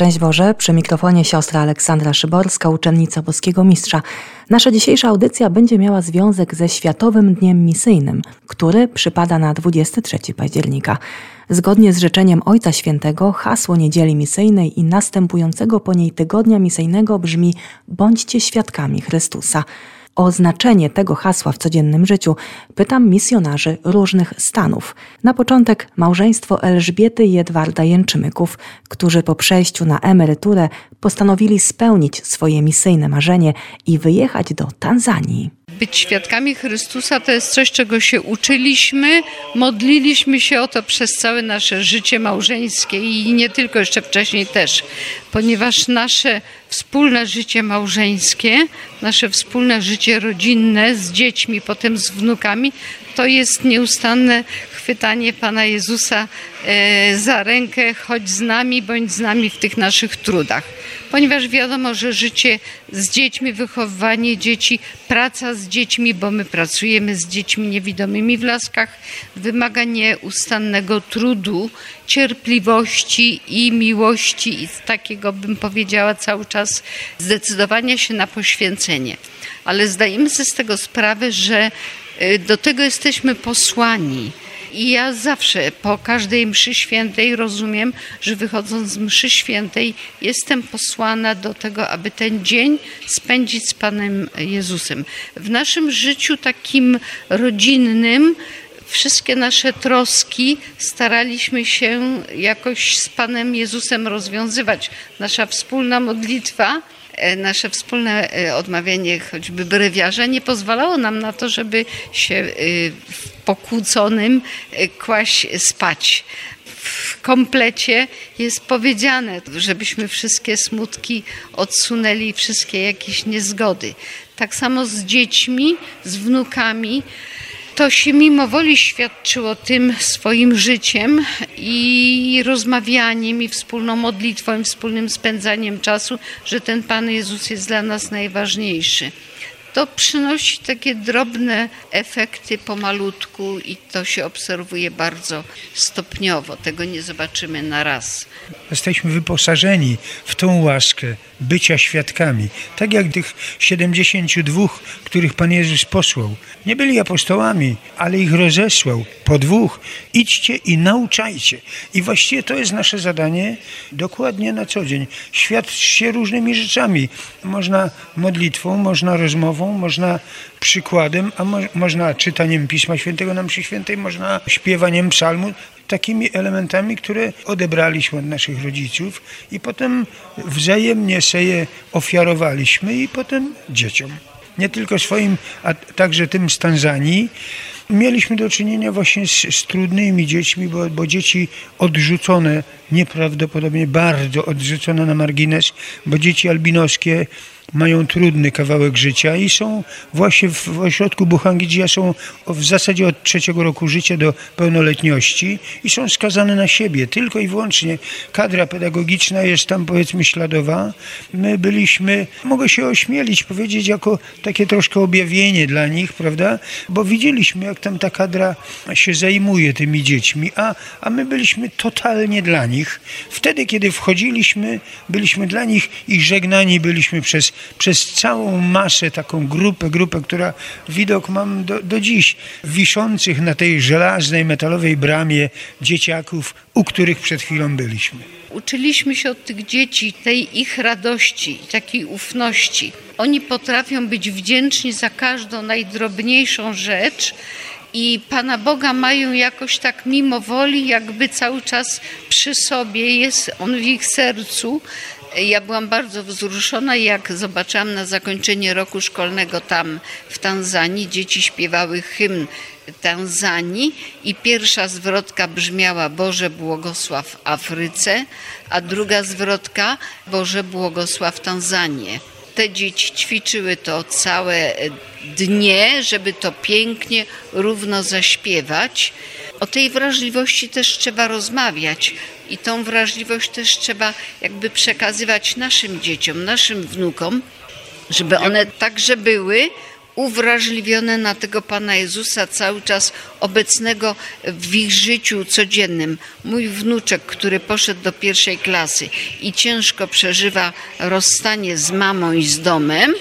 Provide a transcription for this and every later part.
Szczęść Boże, przy mikrofonie siostra Aleksandra Szyborska, uczennica Boskiego Mistrza. Nasza dzisiejsza audycja będzie miała związek ze Światowym Dniem Misyjnym, który przypada na 23 października. Zgodnie z życzeniem Ojca Świętego, hasło Niedzieli Misyjnej i następującego po niej tygodnia misyjnego brzmi Bądźcie świadkami Chrystusa. O znaczenie tego hasła w codziennym życiu pytam misjonarzy różnych stanów. Na początek małżeństwo Elżbiety i Edwarda Jęczymyków, którzy po przejściu na emeryturę postanowili spełnić swoje misyjne marzenie i wyjechać do Tanzanii być świadkami Chrystusa to jest coś, czego się uczyliśmy, modliliśmy się o to przez całe nasze życie małżeńskie i nie tylko, jeszcze wcześniej też, ponieważ nasze wspólne życie małżeńskie, nasze wspólne życie rodzinne z dziećmi, potem z wnukami, to jest nieustanne chwytanie Pana Jezusa e, za rękę, chodź z nami, bądź z nami w tych naszych trudach. Ponieważ wiadomo, że życie z dziećmi, wychowywanie dzieci, praca z dziećmi, bo my pracujemy z dziećmi niewidomymi w laskach, wymaga nieustannego trudu, cierpliwości i miłości i takiego bym powiedziała cały czas zdecydowania się na poświęcenie. Ale zdajemy sobie z tego sprawę, że y, do tego jesteśmy posłani. I ja zawsze po każdej mszy świętej rozumiem, że wychodząc z mszy świętej jestem posłana do tego, aby ten dzień spędzić z Panem Jezusem. W naszym życiu takim rodzinnym wszystkie nasze troski staraliśmy się jakoś z Panem Jezusem rozwiązywać. Nasza wspólna modlitwa e, nasze wspólne e, odmawianie choćby brewiarza nie pozwalało nam na to, żeby się e, w pokłóconym kłaść spać. W komplecie jest powiedziane, żebyśmy wszystkie smutki odsunęli, wszystkie jakieś niezgody. Tak samo z dziećmi, z wnukami to się mimo woli świadczyło tym swoim życiem i rozmawianiem i wspólną modlitwą i wspólnym spędzaniem czasu, że ten Pan Jezus jest dla nas najważniejszy to przynosi takie drobne efekty pomalutku i to się obserwuje bardzo stopniowo. Tego nie zobaczymy na raz. Jesteśmy wyposażeni w tą łaskę bycia świadkami. Tak jak tych 72, których Pan Jezus posłał. Nie byli apostołami, ale ich rozesłał po dwóch. Idźcie i nauczajcie. I właściwie to jest nasze zadanie dokładnie na co dzień. Świat się różnymi rzeczami. Można modlitwą, można rozmową, można przykładem, a mo można czytaniem Pisma Świętego na mszy świętej, można śpiewaniem psalmu takimi elementami, które odebraliśmy od naszych rodziców i potem wzajemnie sobie ofiarowaliśmy i potem dzieciom. Nie tylko swoim, a także tym z Tanzanii. Mieliśmy do czynienia właśnie z, z trudnymi dziećmi, bo, bo dzieci odrzucone, nieprawdopodobnie bardzo odrzucone na margines, bo dzieci albinoskie mają trudny kawałek życia i są właśnie w, ośrodku Buchangidzia są w zasadzie od trzeciego roku życia do pełnoletności i są skazane na siebie, tylko i wyłącznie. Kadra pedagogiczna jest tam powiedzmy śladowa. My byliśmy, mogę się ośmielić powiedzieć, jako takie troszkę objawienie dla nich, prawda? Bo widzieliśmy, jak tam ta kadra się zajmuje tymi dziećmi, a, a my byliśmy totalnie dla nich. Wtedy, kiedy wchodziliśmy, byliśmy dla nich i żegnani byliśmy przez przez całą masę, taką grupę, grupę, która widok mam do, do dziś, wiszących na tej żelaznej, metalowej bramie dzieciaków, u których przed chwilą byliśmy. Uczyliśmy się od tych dzieci tej ich radości, takiej ufności. Oni potrafią być wdzięczni za każdą najdrobniejszą rzecz, i Pana Boga mają jakoś tak mimo woli, jakby cały czas przy sobie, jest On w ich sercu, ja byłam bardzo wzruszona, jak zobaczyłam na zakończenie roku szkolnego tam w Tanzanii, dzieci śpiewały hymn Tanzanii i pierwsza zwrotka brzmiała Boże błogosław Afryce, a druga zwrotka Boże błogosław Tanzanię. Te dzieci ćwiczyły to całe dnie, żeby to pięknie, równo zaśpiewać. O tej wrażliwości też trzeba rozmawiać i tą wrażliwość też trzeba jakby przekazywać naszym dzieciom, naszym wnukom, żeby one także były uwrażliwione na tego Pana Jezusa cały czas obecnego w ich życiu codziennym. Mój wnuczek, który poszedł do pierwszej klasy i ciężko przeżywa rozstanie z mamą i z domem,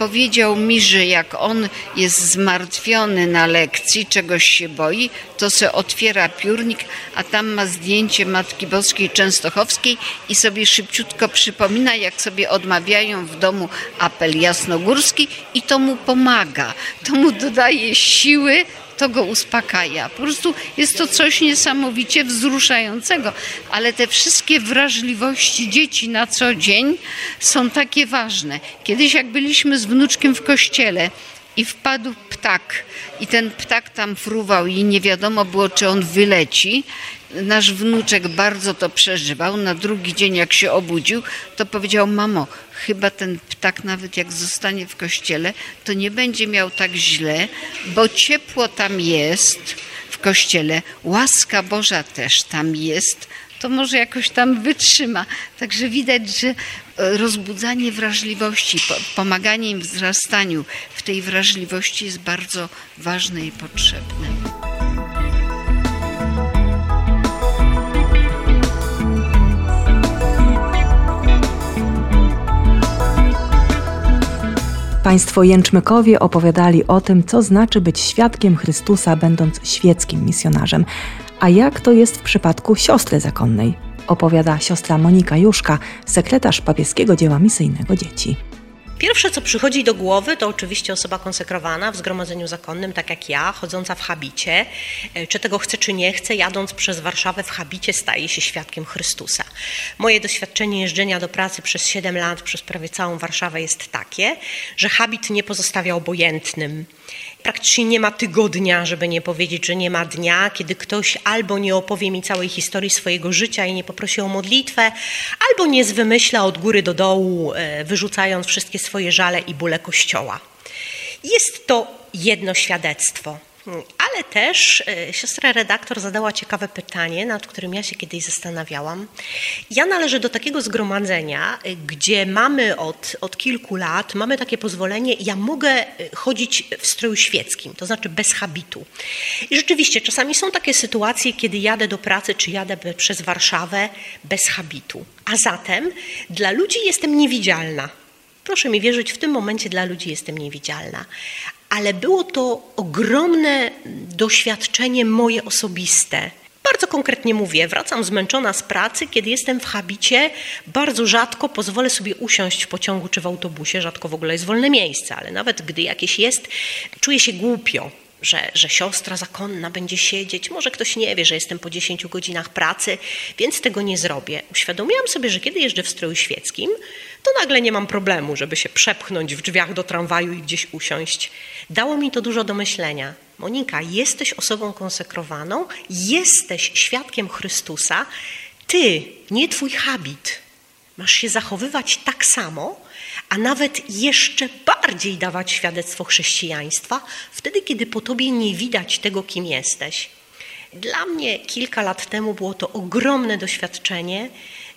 powiedział mi, że jak on jest zmartwiony na lekcji, czegoś się boi, to se otwiera piórnik, a tam ma zdjęcie Matki Boskiej Częstochowskiej i sobie szybciutko przypomina, jak sobie odmawiają w domu apel jasnogórski i to mu pomaga, to mu dodaje siły, to go uspokaja. Po prostu jest to coś niesamowicie wzruszającego, ale te wszystkie wrażliwości dzieci na co dzień są takie ważne. Kiedyś jak byliśmy z wnuczkiem w kościele, i wpadł ptak i ten ptak tam fruwał i nie wiadomo było, czy on wyleci. Nasz wnuczek bardzo to przeżywał. Na drugi dzień, jak się obudził, to powiedział: Mamo, chyba ten ptak, nawet jak zostanie w kościele, to nie będzie miał tak źle, bo ciepło tam jest w kościele, łaska Boża też tam jest, to może jakoś tam wytrzyma. Także widać, że e, rozbudzanie wrażliwości, pomaganie im w wzrastaniu w tej wrażliwości jest bardzo ważne i potrzebne. Państwo Jęczmykowie opowiadali o tym, co znaczy być świadkiem Chrystusa, będąc świeckim misjonarzem. A jak to jest w przypadku siostry zakonnej? Opowiada siostra Monika Juszka, sekretarz papieskiego dzieła misyjnego dzieci. Pierwsze, co przychodzi do głowy, to oczywiście osoba konsekrowana w zgromadzeniu zakonnym, tak jak ja, chodząca w habicie. E, czy tego chce, czy nie chce, jadąc przez Warszawę w habicie, staje się świadkiem Chrystusa. Moje doświadczenie jeżdżenia do pracy przez 7 lat, przez prawie całą Warszawę jest takie, że habit nie pozostawia obojętnym. Praktycznie nie ma tygodnia, żeby nie powiedzieć, że nie ma dnia, kiedy ktoś albo nie opowie mi całej historii swojego życia i nie poprosi o modlitwę, albo nie zwymyśla od góry do dołu, e, wyrzucając wszystkie swoje żale i bóle kościoła. Jest to jedno świadectwo. Ale też e, siostra redaktor zadała ciekawe pytanie, nad którym ja się kiedyś zastanawiałam. Ja należę do takiego zgromadzenia, e, gdzie mamy od, od kilku lat, mamy takie pozwolenie, ja mogę e, chodzić w stroju świeckim, to znaczy bez habitu. I rzeczywiście czasami są takie sytuacje, kiedy jadę do pracy, czy jadę przez Warszawę bez habitu. A zatem dla ludzi jestem niewidzialna. Proszę mi wierzyć, w tym momencie dla ludzi jestem niewidzialna ale było to ogromne doświadczenie moje osobiste. Bardzo konkretnie mówię, wracam zmęczona z pracy, kiedy jestem w habicie, bardzo rzadko pozwolę sobie usiąść w pociągu czy w autobusie, rzadko w ogóle jest wolne miejsce, ale nawet gdy jakieś jest, czuję się głupio że, że siostra zakonna będzie siedzieć. Może ktoś nie wie, że jestem po 10 godzinach pracy, więc tego nie zrobię. Uświadomiłam sobie, że kiedy jeżdżę w stroju świeckim, to nagle nie mam problemu, żeby się przepchnąć w drzwiach do tramwaju i gdzieś usiąść. Dało mi to dużo do myślenia. Monika, jesteś osobą konsekrowaną, jesteś świadkiem Chrystusa. Ty, nie twój habit, masz się zachowywać tak samo, a nawet jeszcze bardziej dawać świadectwo chrześcijaństwa, wtedy, kiedy po tobie nie widać tego, kim jesteś. Dla mnie kilka lat temu było to ogromne doświadczenie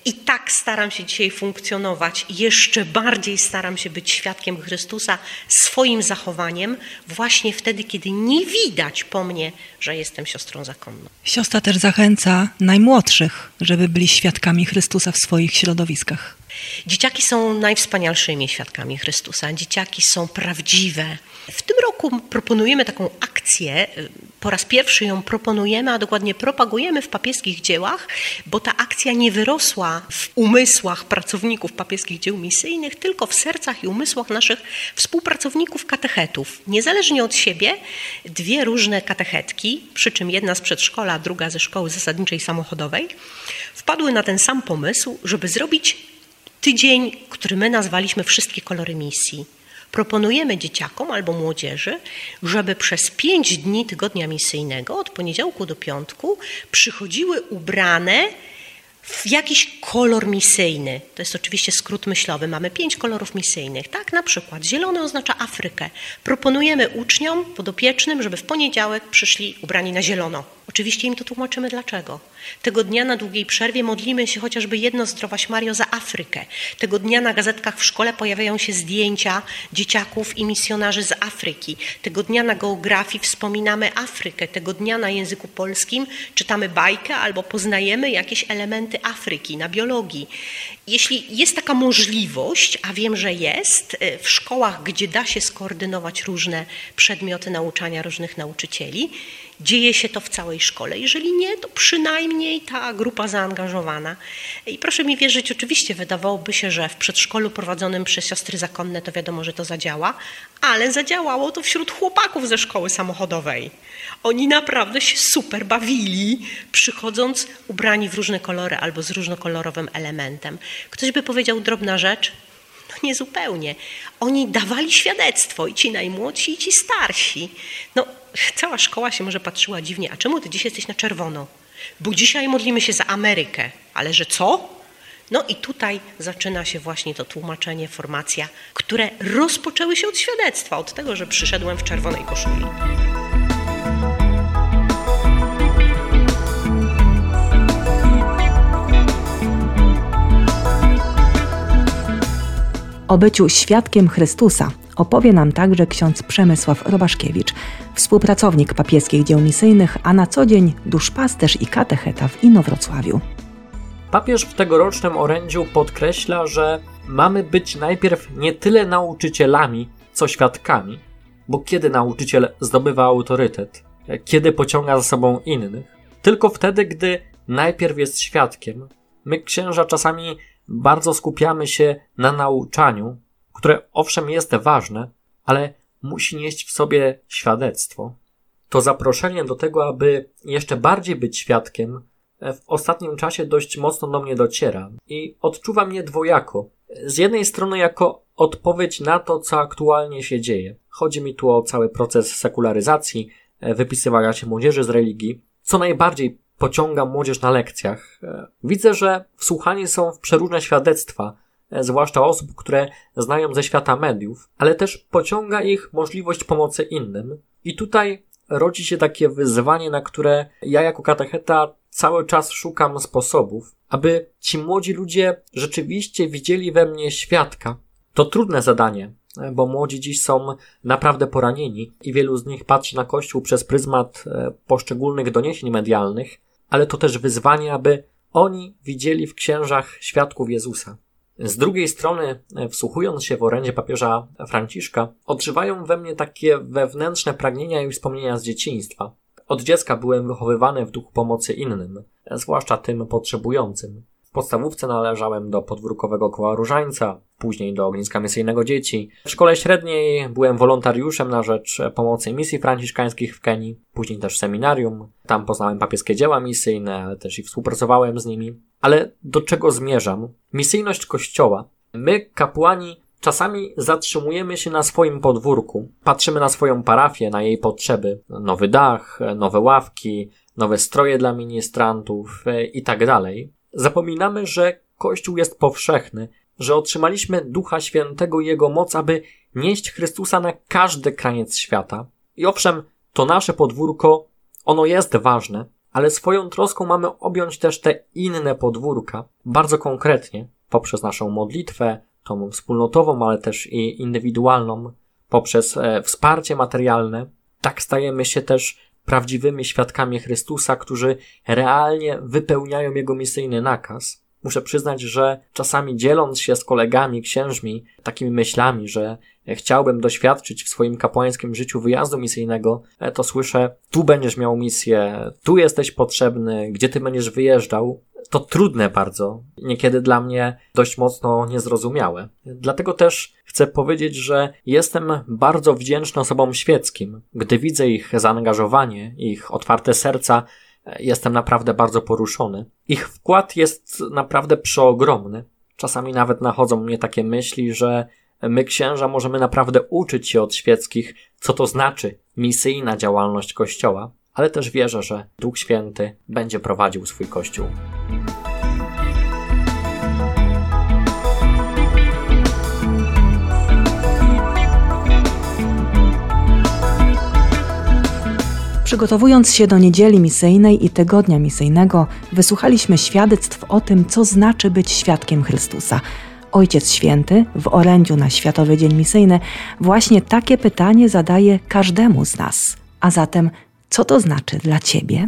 i tak staram się dzisiaj funkcjonować, jeszcze bardziej staram się być świadkiem Chrystusa swoim zachowaniem, właśnie wtedy, kiedy nie widać po mnie, że jestem siostrą zakonną. Siostra też zachęca najmłodszych, żeby byli świadkami Chrystusa w swoich środowiskach. Dzieciaki są najwspanialszymi świadkami Chrystusa. Dzieciaki są prawdziwe. W tym roku proponujemy taką akcję, po raz pierwszy ją proponujemy, a dokładnie propagujemy w papieskich dziełach, bo ta akcja nie wyrosła w umysłach pracowników papieskich dzieł misyjnych, tylko w sercach i umysłach naszych współpracowników katechetów. Niezależnie od siebie, dwie różne katechetki, przy czym jedna z przedszkola, druga ze szkoły zasadniczej samochodowej, wpadły na ten sam pomysł, żeby zrobić tydzień, który my nazwaliśmy Wszystkie kolory misji. Proponujemy dzieciakom albo młodzieży, żeby przez pięć dni tygodnia misyjnego, od poniedziałku do piątku, przychodziły ubrane w jakiś kolor misyjny. To jest oczywiście skrót myślowy. Mamy pięć kolorów misyjnych. Tak, na przykład zielony oznacza Afrykę. Proponujemy uczniom podopiecznym, żeby w poniedziałek przyszli ubrani na zielono. Oczywiście im to tłumaczymy dlaczego. Tego dnia na długiej przerwie modlimy się chociażby jedno Zdrowaś Mario za Afrykę. Tego dnia na gazetkach w szkole pojawiają się zdjęcia dzieciaków i misjonarzy z Afryki. Tego dnia na geografii wspominamy Afrykę. Tego dnia na języku polskim czytamy bajkę albo poznajemy jakieś elementy Afryki na biologii. Jeśli jest taka możliwość, a wiem, że jest, y, w szkołach, gdzie da się skoordynować różne przedmioty nauczania różnych nauczycieli, dzieje się to w całej szkole. Jeżeli nie, to przynajmniej ta grupa zaangażowana. I proszę mi wierzyć, oczywiście wydawałoby się, że w przedszkolu prowadzonym przez siostry zakonne to wiadomo, że to zadziała, ale zadziałało to wśród chłopaków ze szkoły samochodowej. Oni naprawdę się super bawili, przychodząc ubrani w różne kolory albo z różnokolorowym elementem. Ktoś by powiedział drobna rzecz, no niezupełnie. Oni dawali świadectwo i ci najmłodsi, i ci starsi. No, cała szkoła się może patrzyła dziwnie, a czemu ty dzisiaj jesteś na czerwono? Bo dzisiaj modlimy się za Amerykę, ale że co? No i tutaj zaczyna się właśnie to tłumaczenie, formacja, które rozpoczęły się od świadectwa, od tego, że przyszedłem w czerwonej koszuli. O byciu świadkiem Chrystusa opowie nam także ksiądz Przemysław Robaszkiewicz, współpracownik papieskich dzieł misyjnych, a na co dzień duszpasterz i katecheta w Inowrocławiu. Papież w tegorocznym orędziu podkreśla, że mamy być najpierw nie tyle nauczycielami, co świadkami, bo kiedy nauczyciel zdobywa autorytet, kiedy pociąga za sobą innych, tylko wtedy, gdy najpierw jest świadkiem. My, księża, czasami bardzo skupiamy się na nauczaniu, które owszem jest ważne, ale musi nieść w sobie świadectwo. To zaproszenie do tego, aby jeszcze bardziej być świadkiem, w ostatnim czasie dość mocno do mnie dociera i odczuwam je dwojako. Z jednej strony jako odpowiedź na to, co aktualnie się dzieje. Chodzi mi tu o cały proces sekularyzacji, wypisywania się młodzieży z religii. Co najbardziej pociąga młodzież na lekcjach. Widzę, że wsłuchani są w przeróżne świadectwa, zwłaszcza osób, które znają ze świata mediów, ale też pociąga ich możliwość pomocy innym. I tutaj rodzi się takie wyzwanie, na które ja jako katecheta cały czas szukam sposobów, aby ci młodzi ludzie rzeczywiście widzieli we mnie świadka. To trudne zadanie, bo młodzi dziś są naprawdę poranieni i wielu z nich patrzy na Kościół przez pryzmat e, poszczególnych doniesień medialnych, ale to też wyzwanie, aby oni widzieli w księżach świadków Jezusa. Z drugiej strony, e, wsłuchując się w orędzie papieża Franciszka, odżywają we mnie takie wewnętrzne pragnienia i wspomnienia z dzieciństwa. Od dziecka byłem wychowywany w duchu pomocy innym, e, zwłaszcza tym potrzebującym. Podstawówce należałem do podwórkowego koła różańca, później do ogniska misyjnego dzieci. W szkole średniej byłem wolontariuszem na rzecz pomocy misji franciszkańskich w Kenii, później też seminarium. Tam poznałem papieskie dzieła misyjne, ale też i współpracowałem z nimi. Ale do czego zmierzam? Misyjność Kościoła. My, kapłani, czasami zatrzymujemy się na swoim podwórku, patrzymy na swoją parafię, na jej potrzeby. Nowy dach, nowe ławki, nowe stroje dla ministrantów e, i tak dalej. Zapominamy, że Kościół jest powszechny, że otrzymaliśmy Ducha Świętego i Jego moc, aby nieść Chrystusa na każdy kraniec świata. I owszem, to nasze podwórko, ono jest ważne, ale swoją troską mamy objąć też te inne podwórka, bardzo konkretnie, poprzez naszą modlitwę, tą wspólnotową, ale też i indywidualną, poprzez e, wsparcie materialne. Tak stajemy się też prawdziwymi świadkami Chrystusa, którzy realnie wypełniają Jego misyjny nakaz. Muszę przyznać, że czasami dzieląc się z kolegami, księżmi, takimi myślami, że chciałbym doświadczyć w swoim kapłańskim życiu wyjazdu misyjnego, e, to słyszę, tu będziesz miał misję, tu jesteś potrzebny, gdzie ty będziesz wyjeżdżał. To trudne bardzo, niekiedy dla mnie dość mocno niezrozumiałe. Dlatego też chcę powiedzieć, że jestem bardzo wdzięczny osobom świeckim. Gdy widzę ich zaangażowanie, ich otwarte serca, jestem naprawdę bardzo poruszony. Ich wkład jest naprawdę przeogromny. Czasami nawet nachodzą mnie takie myśli, że my księża możemy naprawdę uczyć się od świeckich, co to znaczy misyjna działalność Kościoła, ale też wierzę, że Duch Święty będzie prowadził swój Kościół. Przygotowując się do niedzieli misyjnej i tygodnia misyjnego, wysłuchaliśmy świadectw o tym, co znaczy być świadkiem Chrystusa. Ojciec Święty w orędziu na Światowy Dzień Misyjny właśnie takie pytanie zadaje każdemu z nas. A zatem, co to znaczy dla Ciebie?